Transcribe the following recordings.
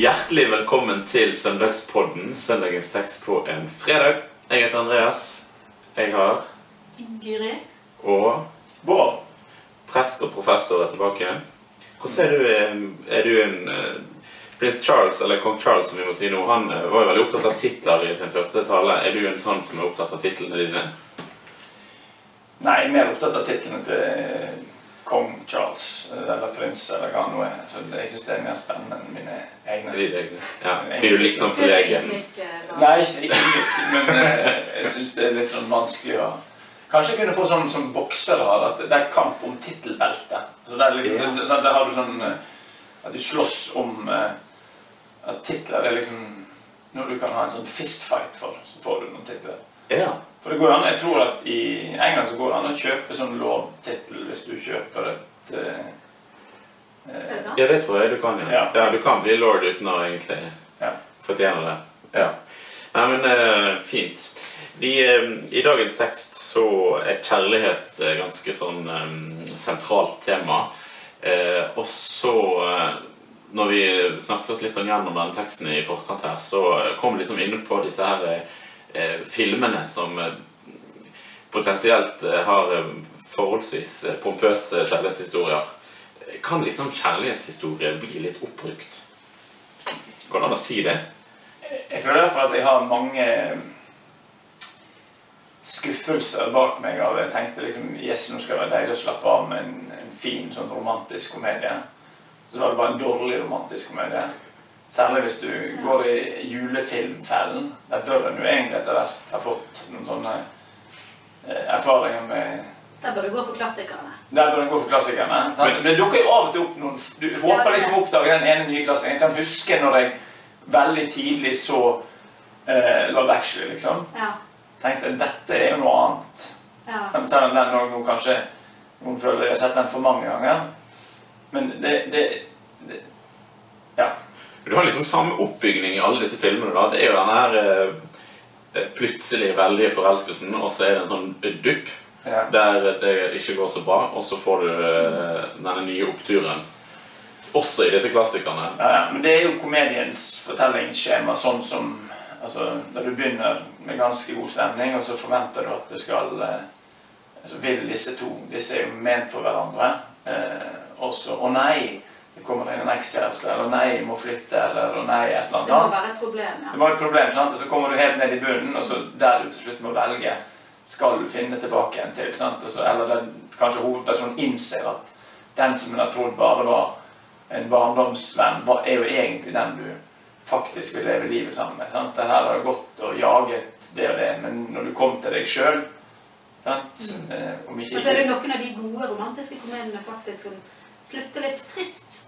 Hjertelig velkommen til Søndagspodden, søndagens tekst på en fredag. Jeg heter Andreas. Jeg har Guri. og Bård. prest og professor er tilbake. Hvordan er du? eh, Er du en eh, Prins Charles, eller kong Charles som vi må si nå, han eh, var jo veldig opptatt av titler i sin første tale. Er du en sånn som er opptatt av titlene dine? Nei, er mer opptatt av titlene til kong Charles, eh, eller prins, eller hva nå er. Så jeg syns det er mer spennende enn mine egne. De egne. Ja. Blir du litt sånn forlegen? ydmyk. Nei, ikke, ikke men eh, jeg syns det er litt sånn vanskelig å Kanskje kunne få sånn som boksere har, at det er kamp om tittelbeltet. Så der, liksom, Ja. sånn, der har du sånn eh, at du slåss om At titler er liksom noe du kan ha en sånn fistfight for, så får du noen titler. Ja. For det går an, jeg tror at I England så går det an å kjøpe sånn lovtittel hvis du kjøper et sant? ja, det tror jeg du kan, ja. Ja. ja. Du kan bli lord uten å egentlig Ja. fortjene det. Ja. Nei, men uh, fint. De, um, I dagens tekst så er kjærlighet et ganske sånn um, sentralt tema. Eh, og så, når vi snakket oss litt sånn gjennom denne teksten i forkant her, så kom vi liksom inn på disse her filmene som eh, potensielt eh, har eh, forholdsvis eh, pompøse kjærlighetshistorier. Kan liksom kjærlighetshistorie bli litt oppbrukt? Går det an å si det? Jeg føler derfor at jeg har mange skuffelser bak meg av Jeg tenkte liksom Yes, nå skal det være deilig å slappe av med en, en fin, sånn romantisk komedie. Så var det bare en dårlig romantisk komedie. Særlig hvis du går i julefilmfellen. Der bør en jo egentlig etter hvert ha fått noen sånne eh, erfaringer med Der bør du gå for klassikerne. Der bør du gå for klassikerne. Men det dukker jo av og til opp noen Du håper liksom å oppdage den ene nye klassikeren. Jeg kan huske når jeg veldig tidlig så uh, Love Actually, liksom. Ja. Tenkte dette er jo noe annet. ja. Men Selv om den nå- nå kanskje noen føler jeg har sett den for mange ganger. Men det, det. Du har liksom samme oppbygning i alle disse filmene. da. Det er jo denne her eh, plutselig veldige forelskelsen, og så er det en sånn dupp ja. der det ikke går så bra, og så får du eh, denne nye oppturen. Også i disse klassikerne. Ja, men det er jo komediens fortellingsskjema sånn som altså, Der du begynner med ganske god stemning, og så forventer du at det skal eh, altså, Vil disse to Disse er jo ment for hverandre. Eh, også Å nei! Det kommer inn en ekskjæreste. Eller nei, jeg må flytte. Eller nei, et eller annet. Det må være et problem, ja. Det var et problem, sant? og så kommer du helt ned i bunnen, og så der du til slutt må velge skal du finne tilbake en til. Sant? Så, eller den, kanskje hovedpersonen innser at den som en har trodd bare var en barndomsvenn, er jo egentlig den du faktisk vil leve livet sammen med. Sant? Det her har gått og jaget det og det, men når du kom til deg sjøl Om ikke Og så er det noen av de gode romantiske komediene faktisk som slutter litt trist.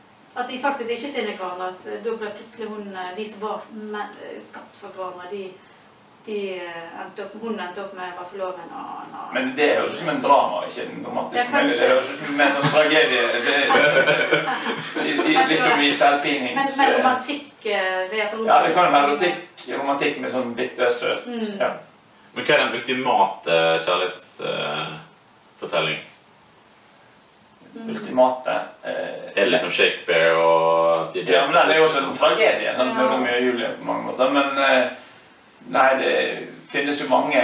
At de faktisk ikke finner hverandre. At eh, da ble plutselig hun eh, De som var eh, skapt for hverandre, de, de endte opp, Hun endte opp med å være forloven og en annen. Men det høres ut som en drama, ikke en romantisk komedie. Det høres ut som mer sånn tragedie. Det, i, i, liksom i selvpinings... men men romantikk det er for Ja, det kan være romantikk, romantikk med sånn bittersøt. Mm. Ja. Men hva er den ultimate kjærlighetsfortelling? Mm. Ultimate. Er det liksom Shakespeare og de ja, men Den er jo også en tragedie, sant? Ja. med Romeo og Julie på mange måter. Men eh, nei, det finnes jo mange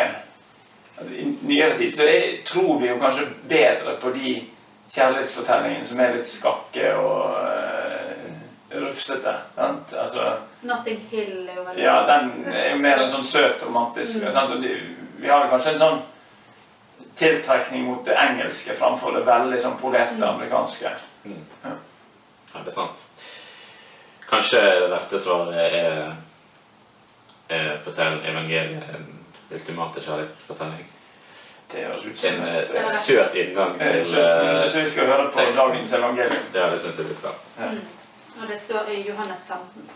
altså, I nyere tid så jeg tror vi jo kanskje bedre på de kjærlighetsfortellingene som er litt skakke og uh, rufsete. Sant? Altså, Notting Hill er jo veldig ja, den er jo mer en sånn søt romantisk. Mm. Sant? Og de, vi har kanskje en sånn tiltrekning mot det engelske framfor det veldig sånn polerte Mm. amerikanske. Ja, det er sant. Kanskje det rette svaret er, er fortell evangeliet en ultimate kjærlighetsfortelling. Det høres ut som En eh, søt inngang Eh, til jeg syns vi skal høre på teksten. dagens evangelium. Ja, det syns jeg vi skal. Mm. Og det står i Johannes 15.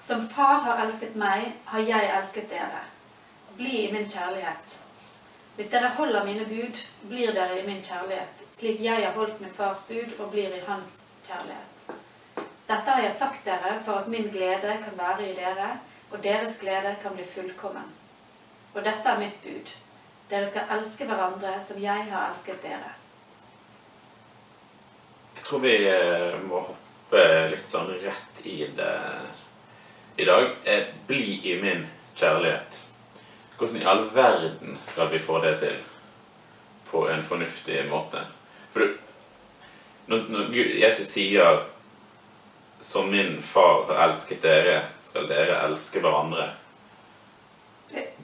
Som far har elsket meg, har jeg elsket dere. Bli i min kjærlighet. Hvis dere holder mine bud, blir dere i min kjærlighet, slik jeg har holdt min fars bud og blir i hans kjærlighet. Dette har jeg sagt dere for at min glede kan være i dere, og deres glede kan bli fullkommen. Og dette er mitt bud. Dere skal elske hverandre som jeg har elsket dere. Jeg tror vi eh, må hoppe litt sånn rett i det i dag, er 'bli i min kjærlighet'. Hvordan i all verden skal vi få det til på en fornuftig måte? For du, når, når Jesus sier 'som min far har elsket dere, skal dere elske hverandre',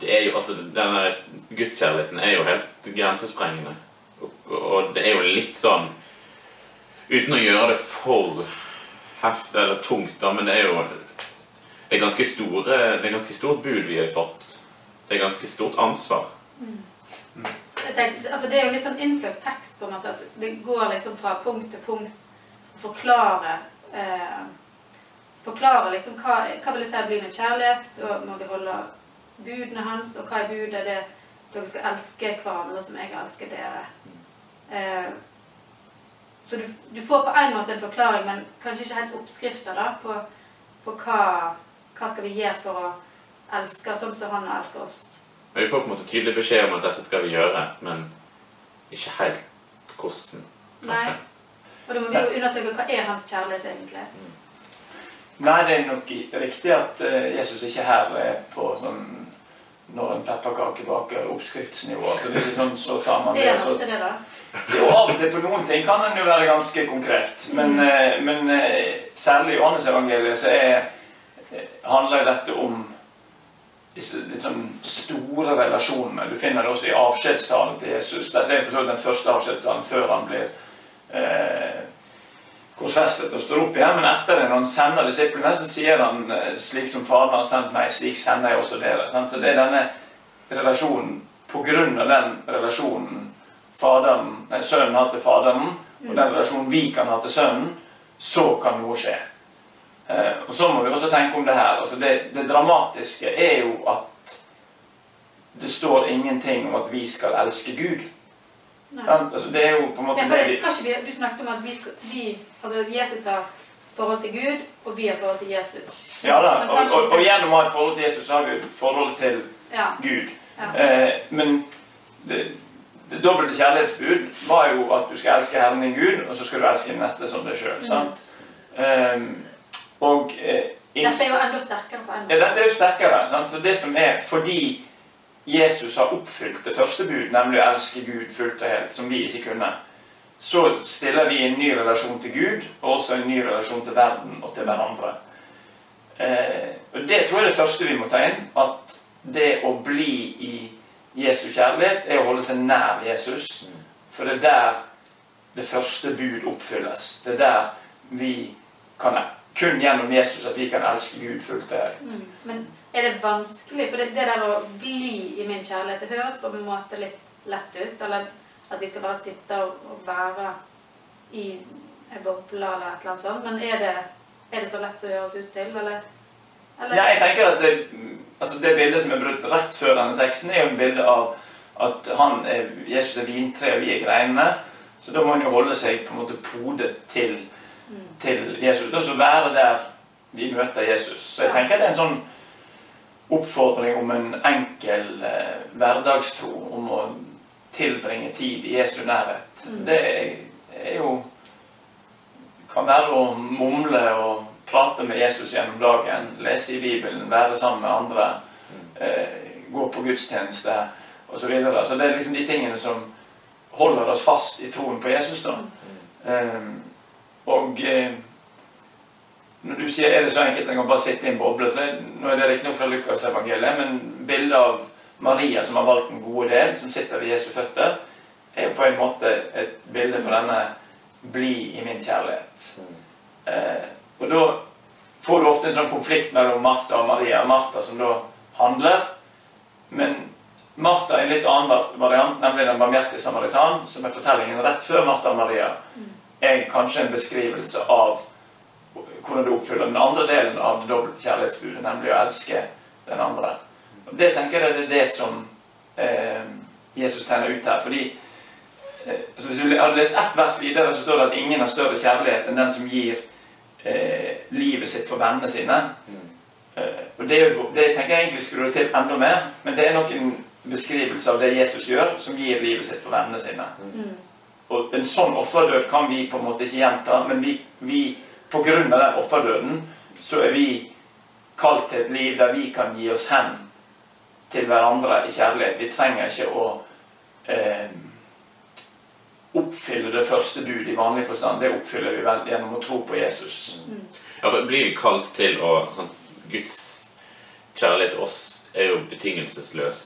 det er jo, altså, denne gudskjærligheten er jo helt grensesprengende. Og, og det er jo litt sånn Uten å gjøre det for heft eller tungt, da, men det er jo det er store, det er ganske stort bud vi har fått. Det er ganske stort ansvar. Jeg tenkte, altså det er jo litt sånn innfløkt tekst, på en måte, at det går liksom fra punkt til punkt forklare eh, Forklare liksom hva, hva vil det si å bli min kjærlighet. Da må vi holde budene hans. Og hva er budet? Det dere skal elske hverandre som jeg elsker dere. Eh, så du, du får på en måte en forklaring, men kanskje ikke helt oppskrifter da, på, på hva, hva skal vi gjøre for å elske sånn som han elsker oss. Men Vi får på en måte tydelig beskjed om at dette skal vi gjøre, men ikke helt hvordan, Nei. kanskje. Og da må vi jo undersøke hva er hans kjærlighet egentlig. Nei, det er nok riktig at eh, Jesus ikke her er på sånn når en pepperkake baker oppskriftsnivå. Så det er ikke sånn, så tar man det, Er ofte det, da? Jo, av og til på noen ting kan en jo være ganske konkret. Men, eh, men eh, særlig i Johannes-evangeliet så er, handler dette om disse litt sånn store relasjonene. Du finner det også i avskjedstalen til Jesus. Dette er den første avskjedstalen før han blir eh, korsfestet og står opp igjen. Men etter det, når han sender disiplene, så sier han eh, slik som Faderen har sendt meg, slik sender jeg også dere. Så det er denne relasjonen på grunn av den relasjonen faderen, nei, sønnen har til faderen, og den relasjonen vi kan ha til sønnen, så kan noe skje. Eh, og så må vi også tenke om det her. Altså det, det dramatiske er jo at det står ingenting om at vi skal elske Gud. Nei. Altså det er jo på en måte Ja, det vi, Du snakket om at vi, skal, vi altså Jesus har forhold til Gud, og vi har forhold til Jesus. Ja da, og, og, og gjennom å ha et forhold til Jesus så har vi et forhold til Ja. Gud. ja. Eh, men det, det dobbelte kjærlighetsbud var jo at du skal elske Herren din Gud, og så skal du elske din neste som deg sjøl. Mm. Og eh, Dette er jo enda sterkere på enda. ja, dette er jo sterkere. Sant? Så det som er fordi Jesus har oppfylt det første bud, nemlig å elske Gud fullt og helt, som vi ikke kunne, så stiller vi en ny relasjon til Gud, og også en ny relasjon til verden og til hverandre. Eh, og Det tror jeg er det første vi må ta inn. At det å bli i Jesu kjærlighet er å holde seg nær Jesus. For det er der det første bud oppfylles. Det er der vi kan Kun gjennom Jesus at vi kan elske Gud fullt og helt. Mm. Men er det vanskelig? For det, det der å bli i min kjærlighet, det høres på en måte litt lett ut. Eller at vi skal bare sitte og, og være i en boble eller et eller annet sånt. Men er det, er det så lett som det høres ut til, eller? eller? Ja, jeg tenker at det, altså det bildet som er brutt rett før denne teksten, er jo et bilde av at han Jesus er vintre og vi er greinene. Så da må han jo holde seg på en måte podet til. Til Jesus. Da å være der vi møter Jesus. Så jeg tenker det er en sånn oppfordring om en enkel eh, hverdagstro. Om å tilbringe tid i Jesu nærhet. Mm. Det er, er jo kan være å mumle og prate med Jesus gjennom dagen, lese i Bibelen, være sammen med andre, eh, gå på gudstjeneste osv. Så, videre. så det er liksom de tingene som holder oss fast i troen på Jesus. da. Eh, og eh, når du sier er det så enkelt jeg kan bare sitte i en boble, så nå er det riktignok fra Lukasevangeliet, men bildet av Maria som har valgt den gode del, som sitter ved Jesu føtter, er jo på en måte et bilde på denne 'bli i min kjærlighet'. Eh, og da får du ofte en sånn konflikt mellom Martha og Maria. Martha som da handler, men Martha er en litt annen variant, nemlig den barmhjertige samaritan, som er fortellingen rett før Martha og Maria, er kanskje en beskrivelse av hvordan du oppfyller den andre delen av det dobbelte kjærlighetsbudet, nemlig å elske den andre. Og Det tenker jeg er det som eh, Jesus tegner ut her. fordi eh, Hvis du hadde lest ett vers videre, så står det at ingen har større kjærlighet enn den som gir eh, livet sitt for vennene sine. Eh, og det, det tenker jeg egentlig skulle til enda mer, men det er nok en beskrivelse av det Jesus gjør, som gir livet sitt for vennene sine. Mm. Og en sånn offerdød kan vi på en måte ikke gjenta, men vi, vi av den offerdøden så er vi kalt til et liv der vi kan gi oss hen til hverandre i kjærlighet. Vi trenger ikke å eh, oppfylle det første bud i vanlig forstand. Det oppfyller vi vel gjennom å tro på Jesus. Ja, for Blir vi kalt til å Guds kjærlighet til oss er jo betingelsesløs.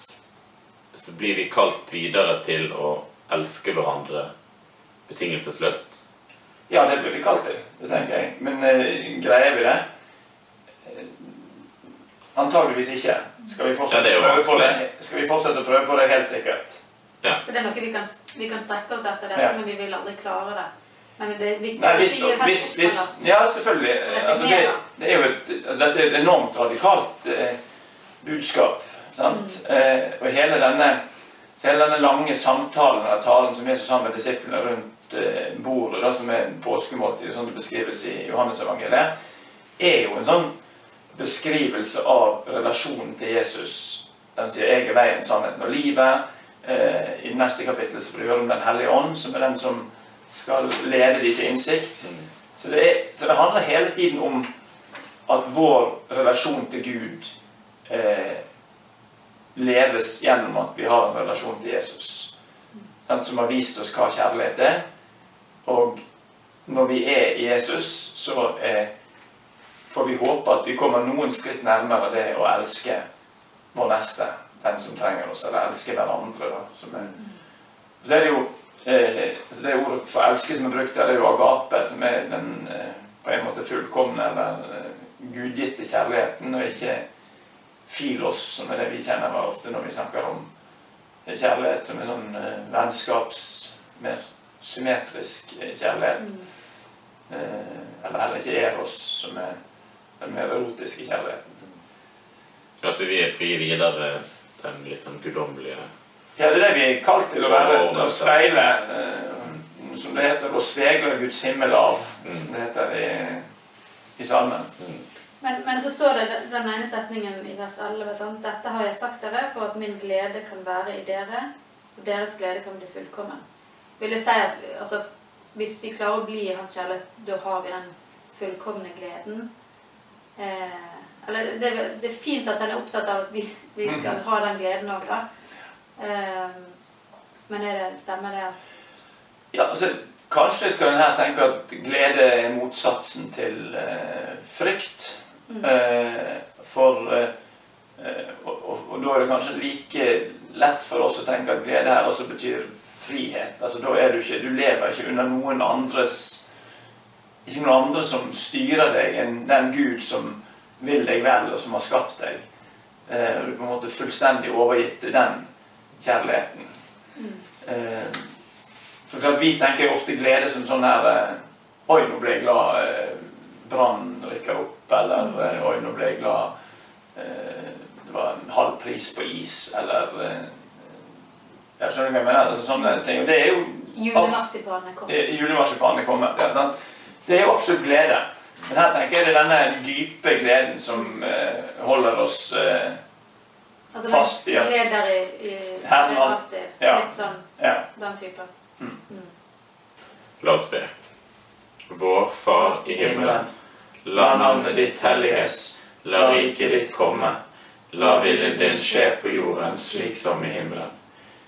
Så blir vi kalt videre til å elske hverandre betingelsesløst. Ja, det blir vi kalt til, det tenker jeg. Men eh, greier vi det? Eh, Antageligvis ikke. Skal vi, Ja, det det? Skal vi fortsette å prøve på det? Helt sikkert. Så det er noe vi kan, vi kan strekke oss etter, dette, Ja. men vi vil aldri klare det. Men det er viktig Nei, hvis, å hvis, hvis, ja, selvfølgelig. Altså, det, det er jo et, altså, dette er et enormt radikalt eh, budskap. Sant? Eh, og hele denne, så hele denne lange samtalen eller talen som Jesus sammen med disiplene rundt eh, bordet, da, som er påskemåltidet, sånn det beskrives i Johannes-evangeliet, er jo en sånn beskrivelse av relasjonen til Jesus. Den sier 'jeg er veien, sannheten og livet'. Eh, I neste kapittel så får du høre om Den hellige ånd, som er den som skal lede de til innsikt. Så det, er, så det handler hele tiden om at vår relasjon til Gud eh, leves gjennom at vi har en relasjon til Jesus. Den som har vist oss hva kjærlighet er. Og når vi er Jesus, så eh, får vi håpe at vi kommer noen skritt nærmere det å elske vår neste, den som trenger oss, eller elske hverandre. Da, er. Så er det jo eh, det ordet for elske som er brukt der, det er jo agape, som er den eh, på en måte fullkomne eller eh, gudgitte kjærligheten, og ikke filos, som er det vi kjenner ofte når vi snakker om kjærlighet, som er sånn vennskaps, mer symmetrisk kjærlighet. Mm. Eh, eller heller ikke eros, som er den mer erotiske kjærligheten. Altså vi skal gi videre den litt sånn guddommelige Ja, det er det vi er kalt til å være. Å speile, eh, som det heter, å spegle Guds himmel av, som mm. det heter i, i salmen. Mm. Men, men så står det den ene setningen i vers 11. Sant? Dette har jeg sagt dere for at min glede kan være i dere, og deres glede kan bli fullkommen. Vil jeg si at altså, hvis vi klarer å bli i hans kjærlighet, da har vi den fullkomne gleden? Eh, eller det, det er fint at han er opptatt av at vi, vi skal ha den gleden òg, da. Eh, men er det, stemmer det at Ja, altså, kanskje skal en her tenke at glede er motsatsen til eh, frykt. Mm. Eh, for eh, og, og, og da er det kanskje like lett for oss å tenke at glede her også betyr frihet. Altså da er du ikke Du lever ikke under noen andres Ikke noen andre som styrer deg, enn den Gud som vil deg vel, og som har skapt deg. Eh, du er på en måte fullstendig overgitt til den kjærligheten. mm. Eh, for klart, Vi tenker ofte glede som sånn her eh, Oi, nå ble jeg glad brannen Brann rykker opp, eller eh, Oi, nå ble jeg glad eh, Det var en halv pris på is, eller eh, Jeg skjønner hva jeg mener. Altså, sånne ting. Og det er jo Julemarsipanen er kommet. eh, Julemarsipanen er kommet. Ja, sant? Det er jo absolutt glede. Men her tenker jeg det er denne dype gleden som uh, holder oss uh, Altså, fast i at- Gleder i, i alltid. ja. Litt sånn Ja. den typen. Mm. Mm. La oss be. Vår Far i himmelen. La navnet ditt helliges. La riket ditt komme. La viljen din skje på jorden slik som i himmelen.